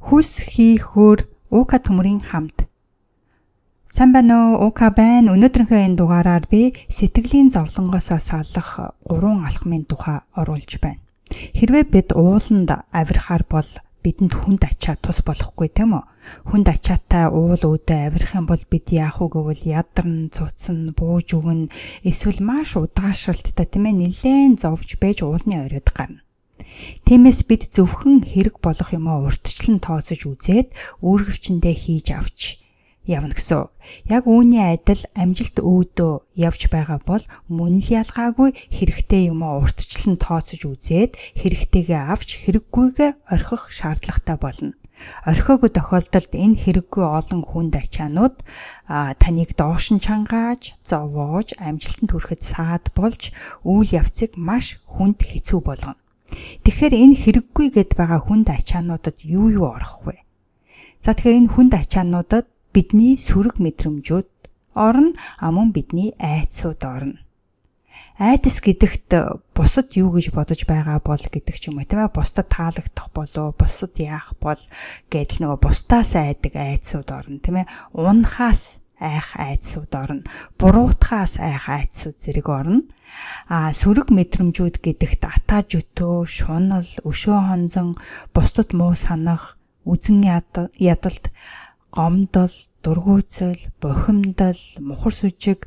Хүс хийхөөр Ука төмрийн хамт. Сайн байна уу? Ука байна. Өнөөдрийнхөө энэ дугаараар би сэтгэлийн зовлонгоос салах гурван алхмын тухай оруулж байна. Хэрвээ бид ууланд авирахаар бол бидэнд хүнд ачаа тус болохгүй тийм үү? Хүнд ачаатай уул үүдэ авирах юм бол бид яах вэ гэвэл ядарн, цуцсан, бууж өгнө. Эсвэл маш удаашралттай тийм ээ нилээн зовж байж уулны оройд гарна. Тиймээс бид зөвхөн хэрэг болох юмаа урьдчилан тооцож үзээд үүргэвчэндээ хийж авч явна гэсэн. Яг үүний адил амжилт өөдөө явж байгаа бол мөн л ялгаагүй хэрэгтэй юмаа урьдчилан тооцож үзээд хэрэгтэйгээ авч хэрэггүйгээ орхих шаардлагатай болно. Орхиогүй тохиолдолд энэ хэрэггүй олон хүнд ачаанууд таныг доош нь чангааж, зовоож, амжилтанд хүрэхэд саад болж үйл явцыг маш хүнд хэцүү болгоно. Тэгэхээр энэ хэрэггүй гэд байгаа хүнд ачаануудад юу юу орох вэ? За тэгэхээр энэ хүнд ачаануудад бидний сөрөг мэдрэмжүүд орно, а мөн бидний айдсууд орно. Айдас гэдэгт бусад юу гэж бодож байгаа бол гэдэг ч юм уу тийм ээ бусдад таалагдах болоо бусад яах бол гэдэл нөгөө бусдаас айдаг айдсууд орно тийм ээ унахаас айх айдсууд орно. Буруутахаас айх айдсууд зэрэг орно. А сөрөг мэдрэмжүүд гэдэгт атаа жөтөө, шунал, өшөө хонзон, бусдад муу санах, үзэн ядалт, гомдол, дургуйцал, бухимдал, мухар сүжиг,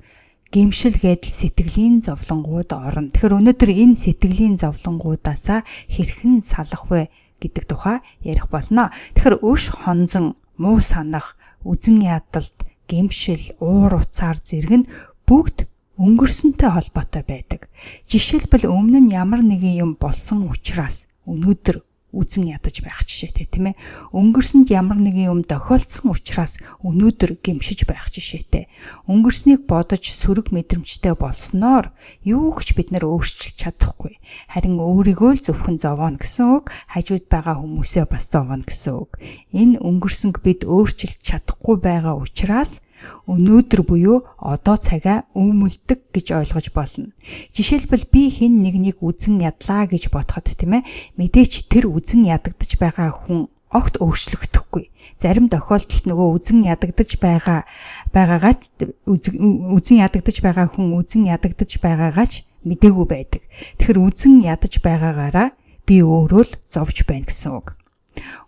гимшил гэдэл сэтгэлийн зовлонгууд орно. Тэгэхээр өнөөдөр энэ сэтгэлийн зовлонгуудаасаа хэрхэн салах вэ гэдэг тухай ярих болно. Тэгэхээр өш хонзон, муу санах, үзэн ядалт, гимшил, уур уцаар зэрэг нь бүгд өнгөрсөнтэй холбоотой байдаг. Жишээлбэл өмнө нь ямар нэгэн юм болсон учраас өнөөдөр үзэн ядаж байх жишээтэй тийм ээ. Өнгөрсөнд ямар нэгэн юм тохиолдсон учраас өнөөдөр гимшиж байх жишээтэй. Өнгөрснийг бодож сөрөг мэдрэмжтэй болсноор юу ч бид нар өөрчилж чадахгүй. Харин өөрийгөө л зөвхөн зовоно гэсэн үг, хажууд байгаа хүмүүсээ бас зовоно гэсэн үг. Энэ өнгөрсөнг бид өөрчилж чадахгүй байгаа учраас өнөөдөр буюу одоо цагаа өмөлдөг гэж ойлгож болно. Жишээлбэл би хэн нэгнийг үзэн ядлаа гэж бодоход тийм ээ мэдээч тэр үзэн ядагдж байгаа хүн огт өөрчлөгдөхгүй. Зарим тохиолдолд нөгөө үзэн ядагдж байгаа байгаагаа үзэн ядагдж байгаа хүн үзэн ядагдж байгаагаач мдээгүй байдаг. Тэгэхээр үзэн ядаж байгаагаараа би өөрөө л зовж байна гэсэн үг.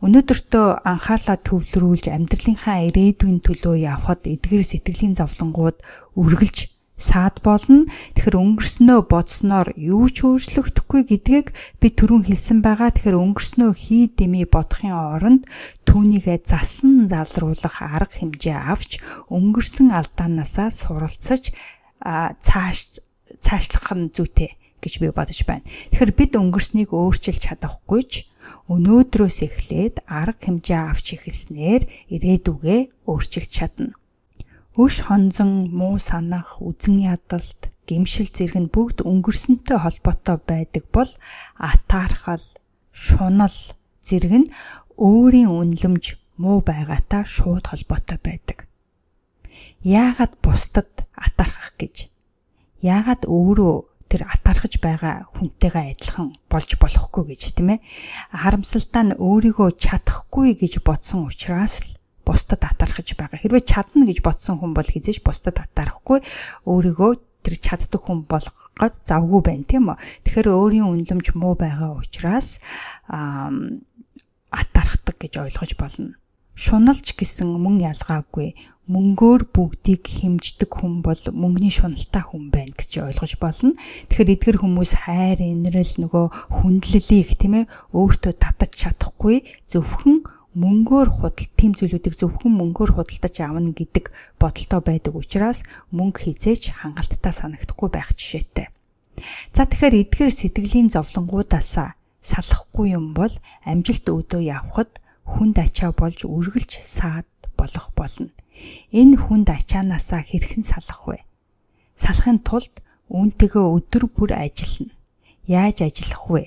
Өнөөдөртөө анхаарлаа төвлөрүүлж амьдралынхаа ирээдүйн төлөө явхад эдгээр сэтгэлийн зовлонгууд үргэлж саад болно. Тэгэхээр өнгөрснөө бодсноор юу ч өөрчлөгдөхгүй гэдгийг би түрүүн хэлсэн байгаа. Тэгэхээр өнгөрснөө хий дэмий бодохын оронд түүнийгээ засан залруулах арга хэмжээ авч өнгөрсөн алдаанаасаа суралцаж цааш цаашлах нь зүйтэй гэж би бодож байна. Тэгэхээр бид өнгөрснийг өөрчилж чадахгүй ч өнөөдрөөс эхлээд арга хэмжээ авч эхэлснээр ирээдүгээ өөрчилж чадна. Өш хонзон, муу санах, үзэн ядалт, гимшил зэрэг нь бүгд өнгөрсөнтэй холбоотой байдаг бол атаархал, шунал зэрэг нь өөрийн үнлэмж муу байгаатай шууд холбоотой байдаг. Яагаад бусдад атаархах гэж? Яагаад өөрөө тэр атархаж байгаа хүнтэйгээ адилхан болж болохгүй гэж тийм ээ. Харамсалтай нь өөрийгөө чадахгүй гэж бодсон учраас л бусдад атархаж байгаа. Хэрвээ чадна гэж бодсон хүн бол хизээж бусдад атарахгүй өөрийгөө тэр чаддаг хүн болгох гээд завгүй байна тийм үү. Тэгэхээр өөрийн үнлэмж муу байгаа учраас атархдаг гэж ойлгож болно. Шуналж гэсэн мөн ялгаагүй мөнгөөр бүгдийг хэмждэг хүн бол мөнгөний шуналтай хүн байна гэж ойлгож болно. Тэгэхээр эдгэр хүмүүс хайр, инрэл нөгөө хүндлэлийг тийм ээ өөртөө татаж чадахгүй зөвхөн мөнгөөр худал тийм зүйлүүдийг зөвхөн мөнгөөр худалдаж авна гэдэг бодолтой байдаг учраас мөнгө хизээч хангалттай санагдахгүй байх жишээтэй. За тэгэхээр эдгээр сэтгэлийн зовлонгуудаасаа салахгүй юм бол амжилт өөдөө явхад хүнд ачаа болж үргэлж саад болох болно. Энэ хүнд ачаанаасаа хэрхэн салах вэ? Салахын тулд үүнтэйгээ өдөр бүр ажиллана. Яаж ажиллах вэ?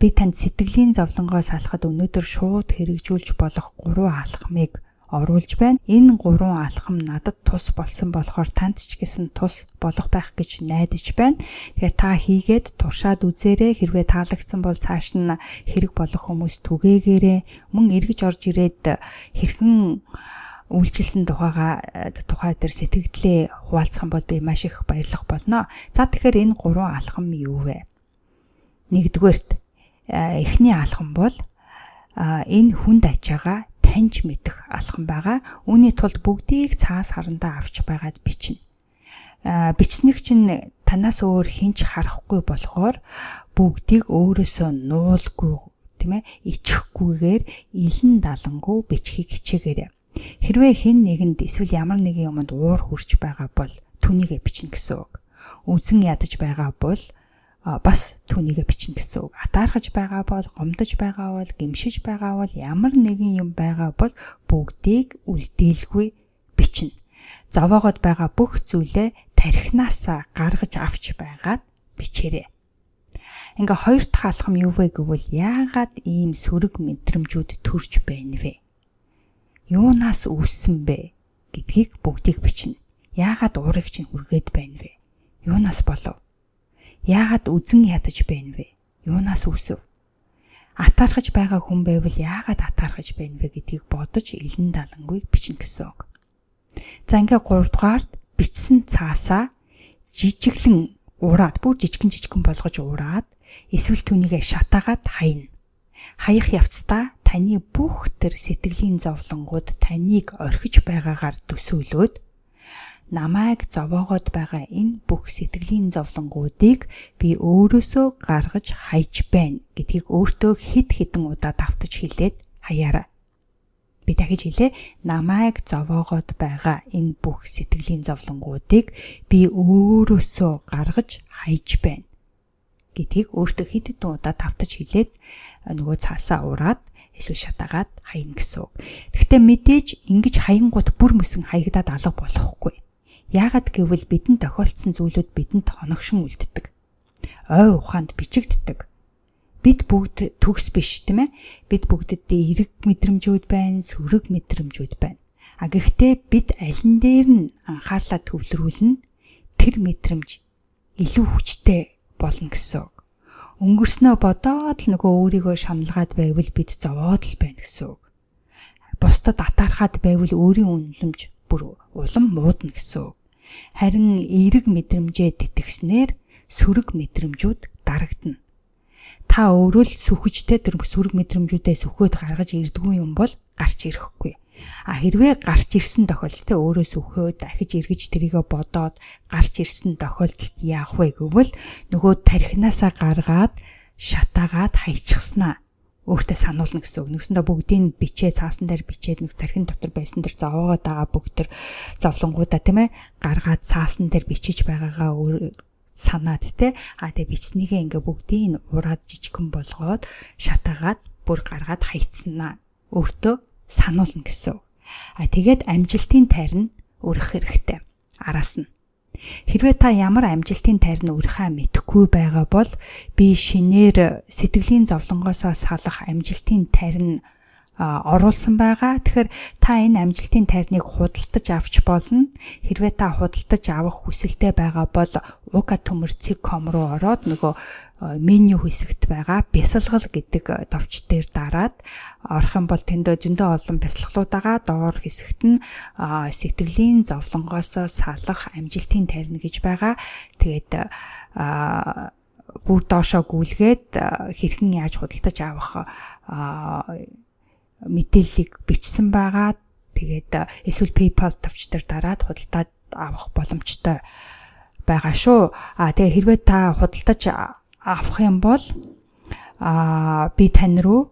Би танд сэтгэлийн зовлонгоо салахад өнөөдөр шууд хэрэгжүүлж болох гурван алхмыг оруулж байна. Энэ гурван алхам надад тус болсон болохоор танд ч гэсэн тус болох байх гэж найдаж байна. Тэгээ та хийгээд туршаад үзээрэй. Хэрвээ таалагдсан бол цааш нь хэрэг болох хүмүүс түгээгээрэй. Мөн эргэж орж ирээд хэрхэн үйлчилсэн тухайга тухай дээр сэтгэлдээ хуваалцах юм бол би маш их баярлах болно. За тэгэхээр энэ гурван алхам юу вэ? Нэгдүгээрт эхний алхам бол энэ хүнд ачаага таньж мэдэх алхам байгаа. Үүний тулд бүгдийг цаас харандаа авч байгаад бичнэ. Бичснэг чинь танаас өөр хинч харахгүй болохоор бүгдийг өөрөөсөө нуулгүй тийм ээ ичихгүйгээр илэн далангуу бичхийг хичээгээрэй. Хэрвээ хэн нэгэнд эсвэл ямар нэгэн юмд уур хурч байгаа бол түүнийгээ бичнэ гэсэн үг. Үзэн ядаж байгаа бол бас түүнийгээ бичнэ гэсэн үг. Атаархаж байгаа бол, гомдож байгаа бол, гимшиж байгаа бол ямар нэгэн юм байгаа бол бүгдийг үлдээлгүй бичнэ. Зовоогод байгаа бүх зүйлээ тархинасаа гаргаж авч байгаад бичээрэй. Ингээ хоёр дахь алхам юу вэ гэвэл яагаад ийм сөрөг мэдрэмжүүд төрж байна вэ? Юунаас үүссэн бэ гэдгийг бүгдийг бичнэ. Яагаад уурыг чинь хүргээд байна вэ? Юунаас болов? Яагаад үзен ядаж байна вэ? Юунаас үүсв? Атаархаж байгаа хүн байвал яагаад атаархаж байна вэ гэдгийг бодож илэн далангүйг бичнэ гэсэн үг. За ингээ 3 дугаард бичсэн цаасаа жижиглэн ураад бүр жижигэн жижигэн болгож ураад эсвэл түүнийгээ шатаагаад хайна. Хаях явцдаа таны бүх тэр сэтгэлийн зовлонгууд таныг орхиж байгаагаар төсөөлөөд намайг зовоогоод байгаа энэ бүх сэтгэлийн зовлонгуудыг би өөрөөсөө гаргаж хайж байна гэдгийг өөртөө хид хідэн удаа давтаж хэлээд хаяараа. Би дахиж хэлээ намайг зовоогоод байгаа энэ бүх сэтгэлийн зовлонгуудыг би өөрөөсөө гаргаж хайж байна гэдгийг өөртөө хид хідэн удаа давтаж хэлээд нөгөө цаасаа ураад эсвэл шатаагаад хаяна гэсэн үг. Гэхдээ мэдээж ингэж хаянгууд бүр мөсөн хаягдаад алга болохгүй. Яагаад гэвэл бидэнд тохиолдсон зүйлүүд бидэнд хоногшин үлддэг. Ой ухаанд бичигддэг. Бид бүгд төгс биш тийм ээ. Бид бүгдэд эрэг мэдрэмжүүд байна, сөрөг мэдрэмжүүд байна. А гэхдээ бид алин дээр нь анхаарлаа төвлөрүүлнэ тэр мэдрэмж илүү хүчтэй болно гэсэн өнгөрснөө бодоод л нөгөө өөрийгөө шаналгаад байвал бид зовоод л байна гэсэн үг. Бусдад атаархаад байвал өөрийн үнэлэмж бүр улам муудна гэсэн үг. Харин эерэг мэдрэмжээ тэтгснээр сөрөг мэдрэмжүүд дарагдана. Та өөрөө л сүхжтэй тэр сөрөг мэдрэмжүүдээ сүхөөд гаргаж ирдгүй юм бол гарч ирэхгүй. А хэрвээ гарч ирсэн тохиолдолд өөрөө сүхөө дахиж эргэж тэрийгэ бодоод гарч ирсэн тохиолдолд яах вэ гэвэл нөгөө тархинасаа гаргаад шатаагаад хайчихснаа. Өөртөө сануулна гэсэн үг. Нэгсэндээ бүгдийг бичээ цаасан дээр бичээд нэг тархин дотор байсан тэр зовоогоод байгаа бүгд тэр зовлонгуудаа тийм ээ гаргаад цаасан дээр бичиж байгаагаа санаад те. А тэгээ бичснийгээ ингээ бүгдийг ураад жижигхэн болгоод шатаагаад бүр гаргаад хайцсанаа өөртөө сануулна гэсэн. А тэгээд амжилтын тайрн өрөх хэрэгтэй. Араас нь Хэрвээ та ямар амжилтын тайрн өрхөө мэдэхгүй байгаа бол би шинээр сэтгэлийн зовлонгоосоо салах амжилтын тайрн оруулсан байгаа. Тэгэхээр та энэ амжилтын тайрныг худалдаж авч болно. Хэрвээ та худалдаж авах хүсэлтэй байгаа бол ука төмөрцig.com руу ороод нөгөө меню хэсэгт байгаа бясалгал гэдэг товч дээр дараад орох юм бол тэндээ зөндөө олон бясалгалууд байгаа. Доор хэсэгт нь сэтгэлийн зовлонгоос салах амжилтын тайрн гэж байгаа. Тэгээд бүр доошоо гүйлгээд хэрхэн яаж худалдаж авах мэдээллийг бичсэн байгаа. Тэгээд эсвэл PayPal товч дээр дараад худалдаад авах боломжтой байгаа шүү. А тэгээ хэрвээ та худалдаж авах юм бол а би тань руу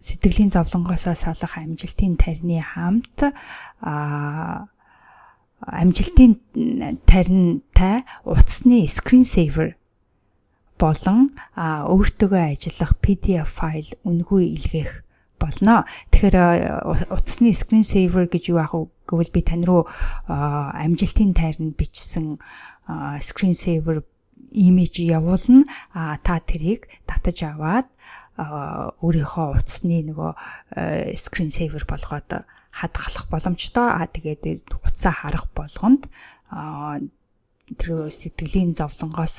сэтгэлийн зовлонгоосоо салах амжилтын тарины хамт а амжилтын таринтай утасны screen saver болон өөртөөгөө ажиллах PDF файл үнгүй илгээх болно. Тэгэхээр утасны screen saver гэж юу аах вэ гэвэл би тань руу амжилтын тайранд бичсэн screen saver имиж явуулна. А та тэрийг татаж аваад өөрийнхөө утасны нөгөө screen saver болгоод хадгалах боломжтой. А тэгээд утсаа харах болгонд тэр сэтгэлийн зовлонгоос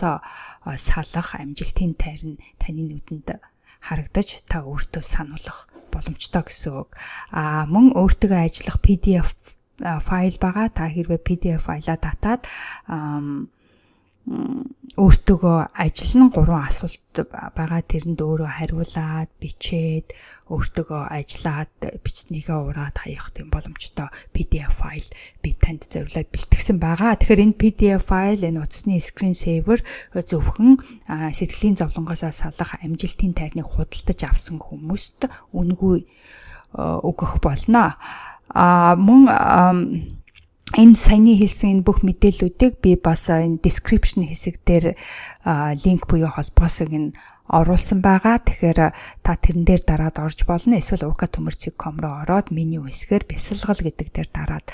салах амжилтын тайрн таны нүдэнд харагдаж та өөртөө сануулах боломжтой гэсэн үг. А мөн өөртөө ажиллах PDF файл байгаа. Та хэрвээ PDF файлаа татаад өөртөөгөө ажиллан гурван асуулт байгаа тэрэнд өөрөө хариулаад бичээд өөртөөгөө ажиллаад бичснийгээ ураад хаях тийм боломжтой PDF файл би танд зориулаад бэлтгэсэн байгаа. Тэгэхээр энэ PDF файл энэ утасны screen saver зөвхөн сэтгэлийн зовлонгоос салах амжилтын тайрныг худалдаж авсан хүмүүст үнгүй өгөх болно. А мөн энэ саяны хэлсэн энэ бүх мэдээллүүдийг би бас энэ description хэсэг дээр линк буюу холбоосыг нь оруулсан байгаа. Тэгэхээр та тэрэн дээр дараад орж болно. Эсвэл uka.com руу ороод меню хэсгээр бясалгал гэдэг дээр дараад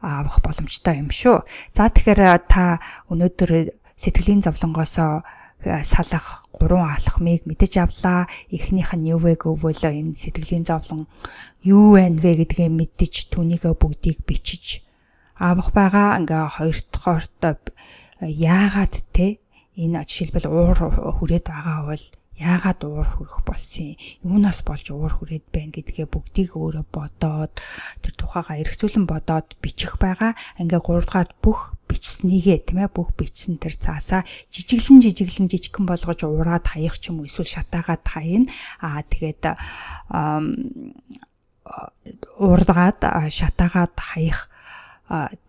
авах боломжтой юм шүү. За тэгэхээр та өнөөдөр сэтгэлийн зовлонгоосоо салах гурван алхмыг мэдэж авлаа. Эхнийх нь юу вэ гэвэл энэ сэтгэлийн зовлон юу вэ гэдгээ мэдэж түүнийгээ бүгдийг бичиж авах байгаа. Ингээ хоёр дахь яагаад те? Энэ жишээлбэл уур хүрээд байгаа бол яагаад уур хүрэх болсон юунаас болж уур хүрээд байна гэдгээ бүгдийг өөрөө бодоод тэр тухайга эргцүүлэн бодоод бичих байгаа. Ингээ 3 дахь бүх бичснийгээ тийм ээ бүх бичсэн тэр цаасаа жижиглэн жижиглэн жижигхэн болгож ураад хаях ч юм уу эсвэл шатаагаад хаяна аа тэгээд урдгаад шатаагаад хаях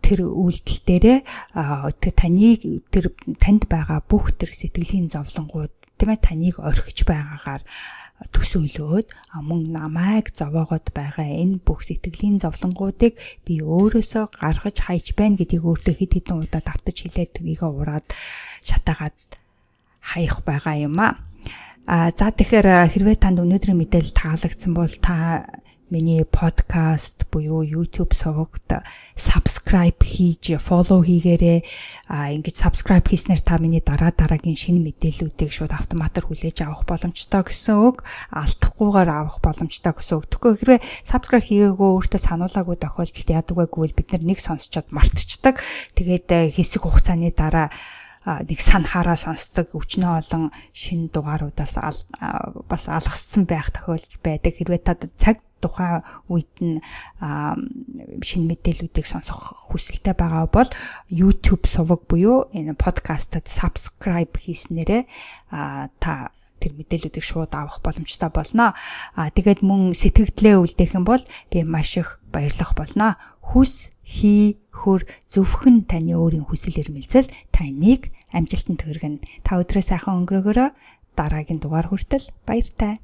тэр үйлдэл дээрээ таныг тэр танд байгаа бүх тэр сэтгэлийн зовлонгууд тийм ээ таныг орхиж байгаагаар төсөөлөөд мөн намайг зовоогод байгаа энэ бүх сэтгэлийн зовлонгуудыг би өөрөөсөө гаргаж хайж байна гэдгийг өөртөө хэд хэдэн удаа давтаж хэлээд тэрийгээ ураад шатаагаад хаях байгаа юм а. А за тэгэхээр хэрвээ танд өнөөдрийн мэдээлэл таалагдсан бол та миний подкаст буюу YouTube сувагт subscribe хийж follow хийгээрэй. А ингэж subscribe хийснээр та миний дараа дараагийн шинэ мэдээллүүдийг шууд автоматар хүлээж авах боломжтой гэсэн үг. Алдахгүйгээр авах боломжтой гэсэн үг. Тэгэхгүй хэрвээ subscribe хийгээгүй өөртөө сануулаагүй тохиолдолд яадаг вэ гэвэл бид нар нэг сонсчод мартчихдаг. Тэгээд э, хэсэг хугацааны дараа нэг санахаараа сонсдог өчнөө олон шин дугааруудаас бас алгассан байх тохиолдол байдаг. Хэрвээ та цаг тухайн үед нь шинэ мэдээллүүдийг сонсох хүсэлтэй байгаа бол YouTube суваг буюу энэ подкастад subscribe хийснээрээ та тэр мэдээллүүдийг шууд авах боломжтой болно. А тэгээд мөн сэтгэгдлээ үлдээх юм бол би маш их баярлах болно. Хүс хий хөр зөвхөн таны өөрийн хүсэл эрмэлзэл таныг амжилтанд хүргэнэ. Та өдрөө сайхан өнгөрөөгөөрөө дараагийн дугаар хүртэл баяртай.